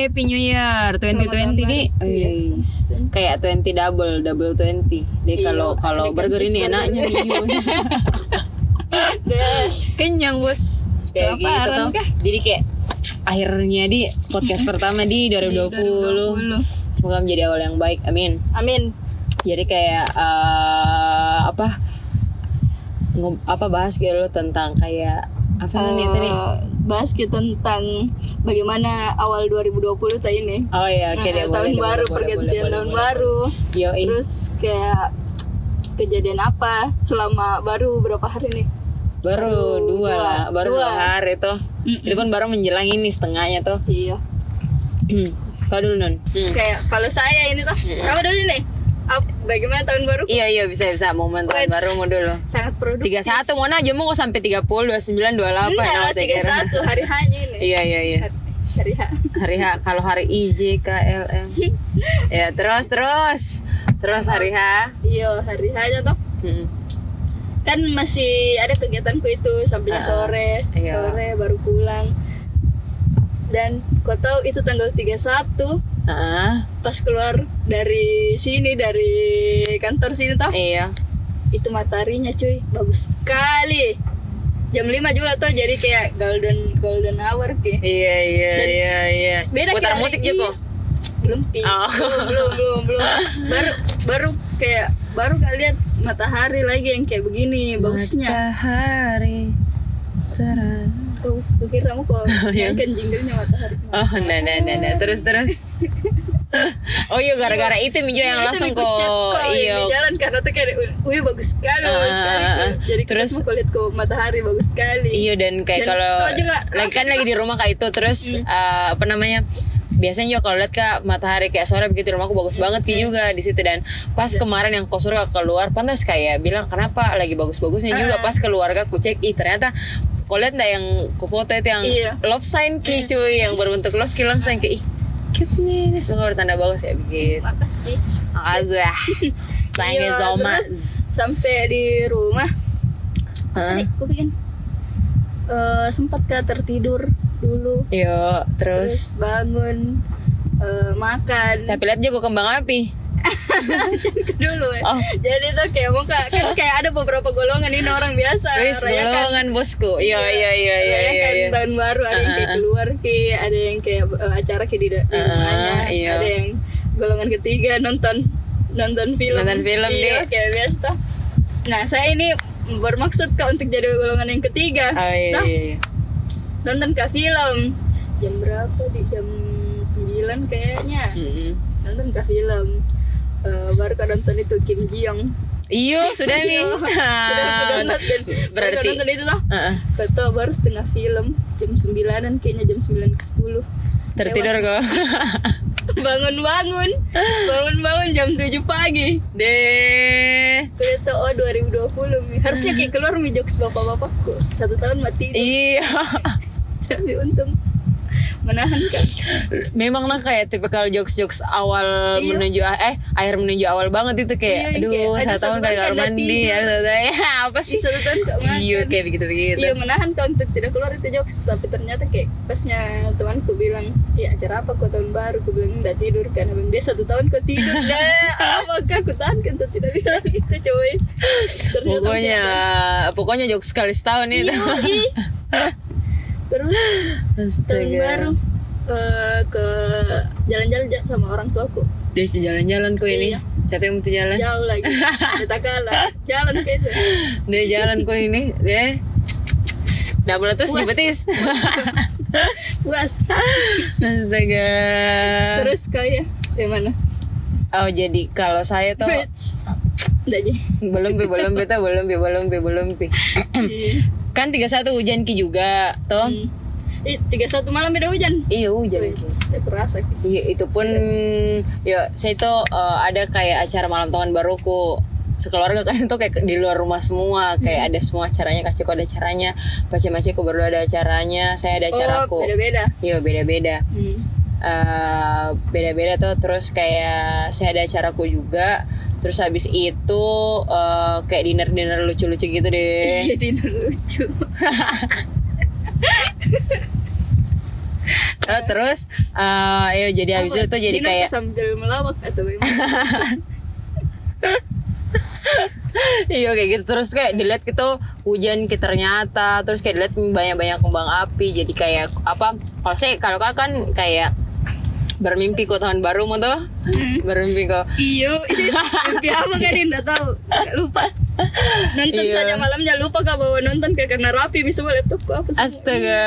Happy New Year 2020 nih. Wis, Kayak 20 double, double 20. Deh Iya, kalau kalau ada burger ini enaknya. Kenyang, Bos. Kayak gitu tuh. kah? Jadi kayak akhirnya di podcast pertama di 2020. 2020. Semoga menjadi awal yang baik. Amin. Amin. Jadi kayak eh, apa? Apa bahas gitu tentang kayak apa namanya tadi? Eh, bahas kita tentang bagaimana awal 2020 tadi ini. Oh iya, oke Nah, deh, tahun baru, boleh, pergantian boleh, tahun boleh, baru. boleh. Yoi. Terus kayak kejadian apa selama baru berapa hari nih? baru baru dua dua. lah, baru dua, Dua. hari tuh. Mm-mm. Itu pun baru menjelang ini setengahnya tuh. Iya. Kau dulu non. Hmm. Kayak kalau saya ini tuh, kamu dulu nih. Ap- bagaimana tahun baru? Iya iya bisa bisa momen tahun Wait. baru mau dulu. Sangat produktif. Tiga satu mau aja mau sampai tiga puluh dua sembilan dua delapan Enggak, tiga satu hari hanya ini. Iya iya iya. Hari H. Hari H kalau hari I J K L M. ya terus terus terus hari H. Iya, hari H aja toh. Hmm. Kan masih ada kegiatanku itu sampai Ah, sore, iya. sore baru pulang. Dan kau tahu itu tanggal 31 Pas keluar dari sini dari kantor sini toh. iya. Itu mataharinya cuy, bagus sekali. Jam 5 juga tuh jadi kayak golden golden hour kayak. Iya iya Dan iya iya. beda Putar kayak musik ini. belum pi Oh. belum belum belum belum baru baru kayak baru kali lihat matahari lagi yang kayak begini bagusnya Matahari terang. oh kira kamu kok Iya. nyanyikan jinglenya matahari Oh, nah, nah, nah, nah. terus terus. oh iya gara-gara itu Mijo yang Itu langsung kok. iya iya. jalan karena tuh kayak wih bagus sekali bagus sekali. ah. jadi Terus- ke matahari bagus sekali. Iya dan kayak kalau lagi kan lagi di rumah kayak itu terus eh, apa namanya biasanya juga kalau lihat kak matahari kayak sore begitu rumahku bagus banget ki juga di situ. Dan pas kemarin yang kosur keluar pantas kayak bilang kenapa lagi bagus-bagusnya juga? Pas keluarga ku cek ih ternyata kau lihat nggak yang ku foto itu yang Iya. love sign ki cuy yang berbentuk love ki langsung kayak ih cute nih ini semoga bertanda bagus ya begitu makasih makasih thank you Iya, much sampai di rumah. Hah? tadi aku bikin eh, sempat kak tertidur dulu. Yo, terus? Terus bangun eh, makan. Tapi lihat juga kembang api dulu ya. Oh. jadi tuh kayak muka kan kayak ada beberapa golongan ini orang biasa Wis rayakan golongan bosku. Iya iya iya iya iya. rayakan iya. tahun baru ada yang kayak ah. keluar ki ada yang kayak eh, acara ki di, di ah, rumahnya iya. ada yang golongan ketiga nonton nonton film Nonton film, iya, Dek. kayak biasa nah saya ini bermaksud kak untuk jadi golongan yang ketiga Oh iya Nah, iya. iya. nonton ke film jam berapa di jam 9 kayaknya Mm-mm. nonton ke film Eh, baru kau nonton itu Kim Ji Young Iyo sudah nih. Iya, sudah aku download dan Berarti. nonton itu Heeh. kata baru setengah film jam 9an kayaknya jam 9 ke 10 Tertidur kok. bangun bangun bangun bangun jam 7 pagi Deh. Kuliah oh 2020 Mi. harusnya kayak keluar mi jokes bapak-bapakku satu tahun mati Iya. tapi untung menahan kan Memang lah kayak tipikal jokes-jokes awal Iya. menuju eh akhir menuju awal banget itu kayak Iya, aduh kayak, satu satu tahun kamar kan mandi tidur. ya. Ya, apa Ih, sih? satu tahun gak makan Iya kayak begitu-begitu. Iya menahan kau untuk tidak keluar itu jokes tapi ternyata kayak pasnya temanku bilang iya acara apa kau tahun baru aku bilang enggak tidur karena bilang dia satu tahun kau tidur dah apakah aku tahan kan untuk tidak bilang itu coy Ternyata Pokoknya pokoknya jokes sekali setahun itu. Iya, terus tahun baru eh, ke jalan-jalan ja- sama orang tuaku Dia jalan-jalan kok ini. Iya. Siapa yang mesti jalan? jauh lagi kita kalah jalan ke itu Dia jalan kok ini. Dia double terus Puas. betis. puas Astaga. terus kayak gimana Oh jadi kalau saya tuh udah aja belum pi belum tuh belum pi belum pi belum pi. Kan 31 hujan ki juga tuh. Hmm. Ih, 31 malam beda hujan. Iya hujan ki. Wih, aku rasa gitu. Iya itu pun ya saya itu eh, ada kayak acara malam tahun baruku sekeluarga kan itu kayak di luar rumah semua kayak ada semua acaranya kasihku ada acaranya pace maceku berdua ada acaranya saya ada acaraku Oh, beda-beda. iya beda beda Hmm. Eh, beda-beda tuh terus kayak saya ada acaraku juga terus habis itu eh, kayak dinner dinner lucu-lucu gitu deh. Jadi lucu. Nah, terus eh ya jadi habis Apa, itu jadi kayak sambil melawak atau iya kayak gitu. Terus kayak dilihat gitu hujan kita ternyata terus kayak dilihat banyak-banyak kembang api. Jadi kayak apa kalau saya kalau kan kayak bermimpi kok tahun baru mau tuh bermimpi kok Iyo, mimpi apa kan Dinda tahu? Nggak lupa. Nonton Iya. saja malamnya lupa kak bawa nonton kayak karena rapi semua laptopku apa semua. astaga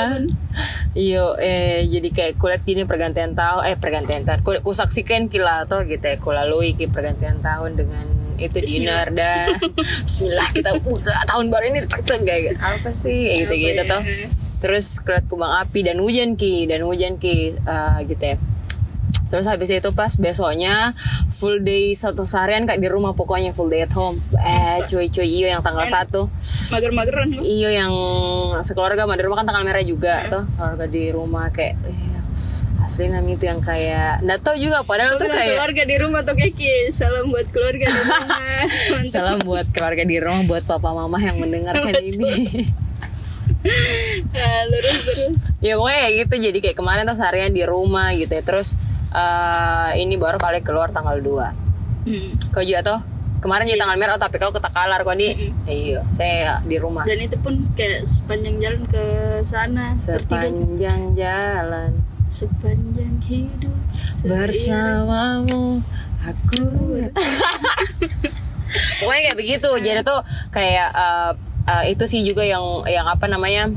iyo eh jadi kayak kulihat gini pergantian tahun eh pergantian tahun ku, ku saksikan kila tuh gitu ya ku lalui ki pergantian tahun dengan itu dinner dah Bismillah kita buka tahun baru ini tek tek kayak gitu. apa sih gitu gitu tuh ya? Terus kulihat kembang api dan hujan ki. Dan hujan ki. Eh, gitu ya. Terus habis itu pas besoknya full day satu seharian kak di rumah pokoknya full day at home. Eh cuy cuy iyo yang tanggal satu. Mager-mageran lu. iyo yang sekeluarga di rumah kan tanggal merah juga tuh keluarga di rumah kayak eh, asli namanya itu yang kayak nggak tahu juga padahal Tuh kan kayak keluarga di rumah tuh Keki. Salam buat keluarga di rumah. Salam buat keluarga di rumah buat papa mama yang mendengarkan ini Nah, lurus terus. ya pokoknya kayak gitu. Jadi kayak kemarin tuh seharian di rumah gitu ya. Terus eh, ini baru kali keluar tanggal 2 Hmm. kau juga tuh kemarin di tanggal merah oh, tapi kau ketakalar kau di Mm-mm. iya saya di rumah. Dan itu pun kayak sepanjang jalan ke sana tertidur sepanjang jalan. Sepanjang hidup bersamamu aku pokoknya kayak begitu. Jadi tuh kayak eh, eh, itu sih juga yang yang apa namanya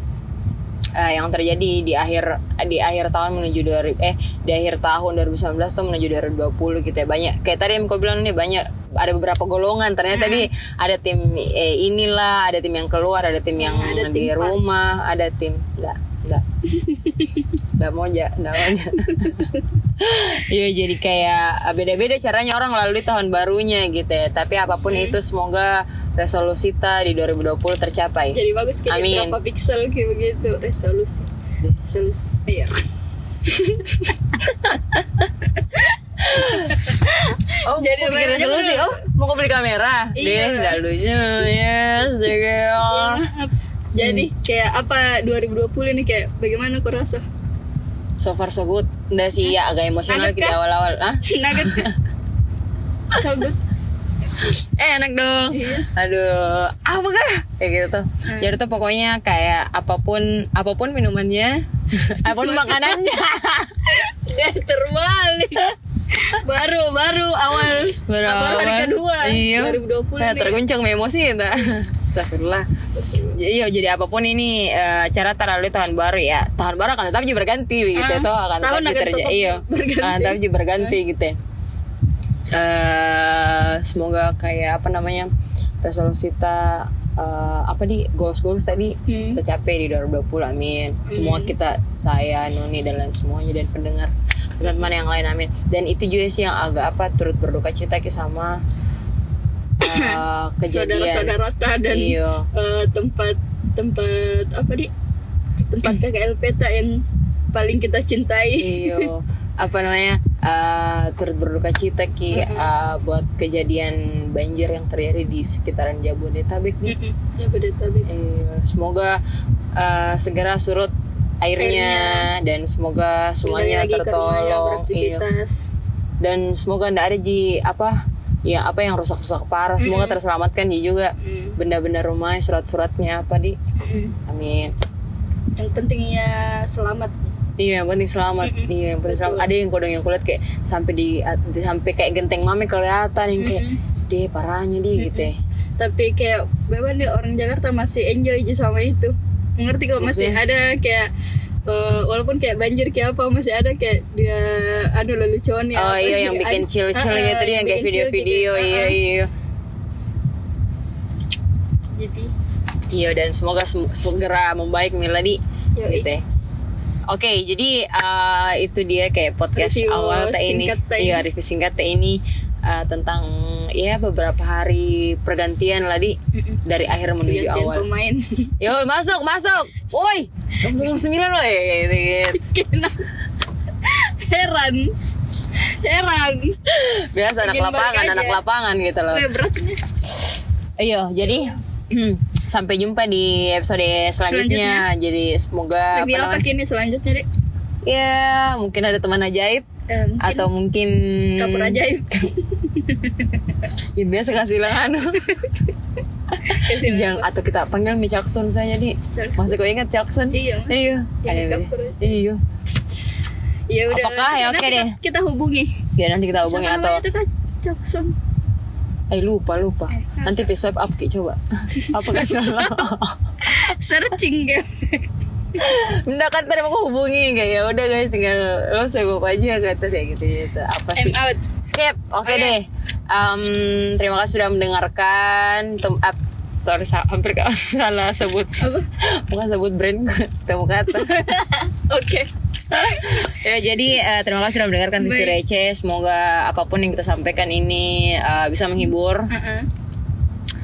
eh, yang terjadi di akhir di akhir tahun menuju 2000 eh di akhir tahun 2019 tuh menuju 2020 gitu ya. Banyak kayak tadi yang kau bilang nih banyak ada beberapa golongan. Ternyata tadi ada tim eh, inilah ada tim yang keluar ada tim yang ada di tim rumah ada tim enggak enggak enggak mau aja enggak mau aja Iya jadi kayak beda-beda caranya orang melalui tahun barunya gitu ya. Tapi apa pun itu semoga resolusi kita di 2020 tercapai. jadi bagus kayak Amin. berapa pixel kayak begitu resolusi resolusi iya Oh, Jadi mau bikin resolusi. Oh, mau kau beli kamera? Iya. Deh, lucu. Yes, deh. Ya, maaf. jadi Hmm. kayak apa 2020 nih kayak bagaimana kau rasa So far so good. Nggak sih ya agak emosional Agak di kah? awal-awal. Ah? nugget so good Eh enak dong. Iya. Aduh, apa kah? Kayak gitu tuh. Hmm. Jadi tuh pokoknya kayak apa pun apa pun minumannya, apa pun makanannya. Dia terbalik baru baru awal Baru baru hari kedua Iya. 2020 Nah, terguncang emosi kita. Astagfirullah. Iya, jadi apa pun ini eh, cara terlalu tahun baru ya. Tahun baru akan tetap juga berganti gitu Ah, toh akan tetap terjadi. Iya. Akan tetap juga berganti gitu ya. Eh, semoga kayak apa namanya? resolusi kita eh, apa di goals goals tadi Hmm. tercapai di 2020 amin semua kita saya Nuni dan lain semuanya dan pendengar teman-teman yang lain amin dan itu juga sih yang agak apa turut berduka cita sama eh, kejadian. saudara-saudara ta dan Iya. eh, tempat tempat apa di tempat KKL peta yang paling kita cintai. Iyo apa namanya? Eh, turut berduka cita ki eh, buat kejadian banjir yang terjadi di sekitaran Jabodetabek nih Jabodetabek. Iya, semoga eh, segera surut airnya, dan semoga semuanya tertolong. Beraktivitas. Dan semoga ndak ada di apa ya apa yang rusak-rusak parah semoga terselamatkan. Di juga Mm. benda-benda rumah surat-suratnya apa di? Mm-mm. amin. Yang pentingnya selamat. Iya yang penting selamat. Iya yang penting selamat. Ada yang kodong yang kulihat kayak sampai di, di- sampai kayak genteng mame kelihatan yang kayak deh parahnya di gitu ya. Tapi kayak memang nih orang Jakarta masih enjoy aja sama itu. Ngerti kok masih ada kayak eh, walaupun kayak banjir kayak apa masih ada kayak dia anu leluconnya oh apa iya yang bikin chill-chill Ah, gitu dia yang kayak chill video-video gitu. iya Ah, ah. iya. Jadi? Iya dan semoga sem- segera membaik Miladi. Yoi. gitu ya. Oke, jadi eh, itu dia kayak podcast Review awal teh ini, iya review singkat teh ini eh, tentang ya beberapa hari pergantian lah di Mm-mm. dari akhir menuju pergantian awal. pemain Yo masuk masuk, woi jam sembilan loh ya gitu, gitu. Heran heran Biasa anak Ingin balik lapangan, aja. anak lapangan gitu loh. Beratnya Iya, jadi sampai jumpa di episode selanjutnya. Jadi semoga Review apa kini selanjutnya deh? Ya, mungkin ada teman ajaib Eh, mungkin atau mungkin kapur ajaib. Ya biasa kasih lah. Kasih Jangan apa? atau kita panggil Mi Jackson saja di. Jackson. Masih kau ingat Jackson? Iya. Iya. Yang aja. Iya. Ya udah. Apakah? Ya, oke kita, deh. Kita hubungi. Ya nanti kita hubungi Siapa atau itu kan Jackson. Eh lupa lupa. Eh, Nanti di swipe up Ki coba. Apa kan salah? Searching kan. Enggak kan tadi mau hubungi kayak ya udah guys tinggal lo up aja kata kayak gitu gitu. Apa I'm sih? out. Skip. Oke Oke. deh. Em, terima kasih sudah mendengarkan. Tem up. Sorry hampir salah sebut. Apa? Bukan sebut brand temu kata. Oke. ya jadi eh, terima kasih sudah mendengarkan Vivi Baik. Receh. Semoga apa pun yang kita sampaikan ini eh, bisa menghibur. Uh-uh.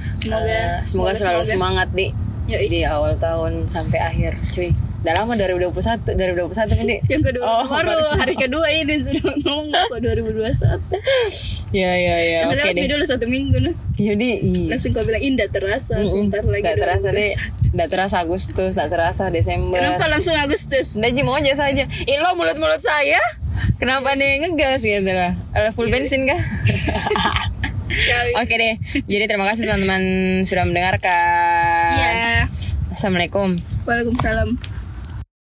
Semoga, Eh, semoga selalu semangat di Yoi. di awal tahun sampai akhir, cuy. Udah lama 2021, 2021 kan, Di? Yang kedua Oh, baru baru. hari kedua ini sudah ngomong kok 2021. Ya ya ya, Oke oke deh. dulu satu minggu nih. Jadi iya. Langsung kau bilang indah terasa. Mm-mm. Sebentar lagi. Nggak terasa deh, 2021. nggak terasa Agustus, nggak terasa Desember. Kenapa langsung Agustus? Udah mau aja saja. Ih lo mulut-mulut saya. Kenapa nih ngegas gitu lah? Full bensin kah? Kali. Oke deh. Jadi terima kasih teman-teman sudah mendengarkan. Assalamualaikum. Waalaikumsalam.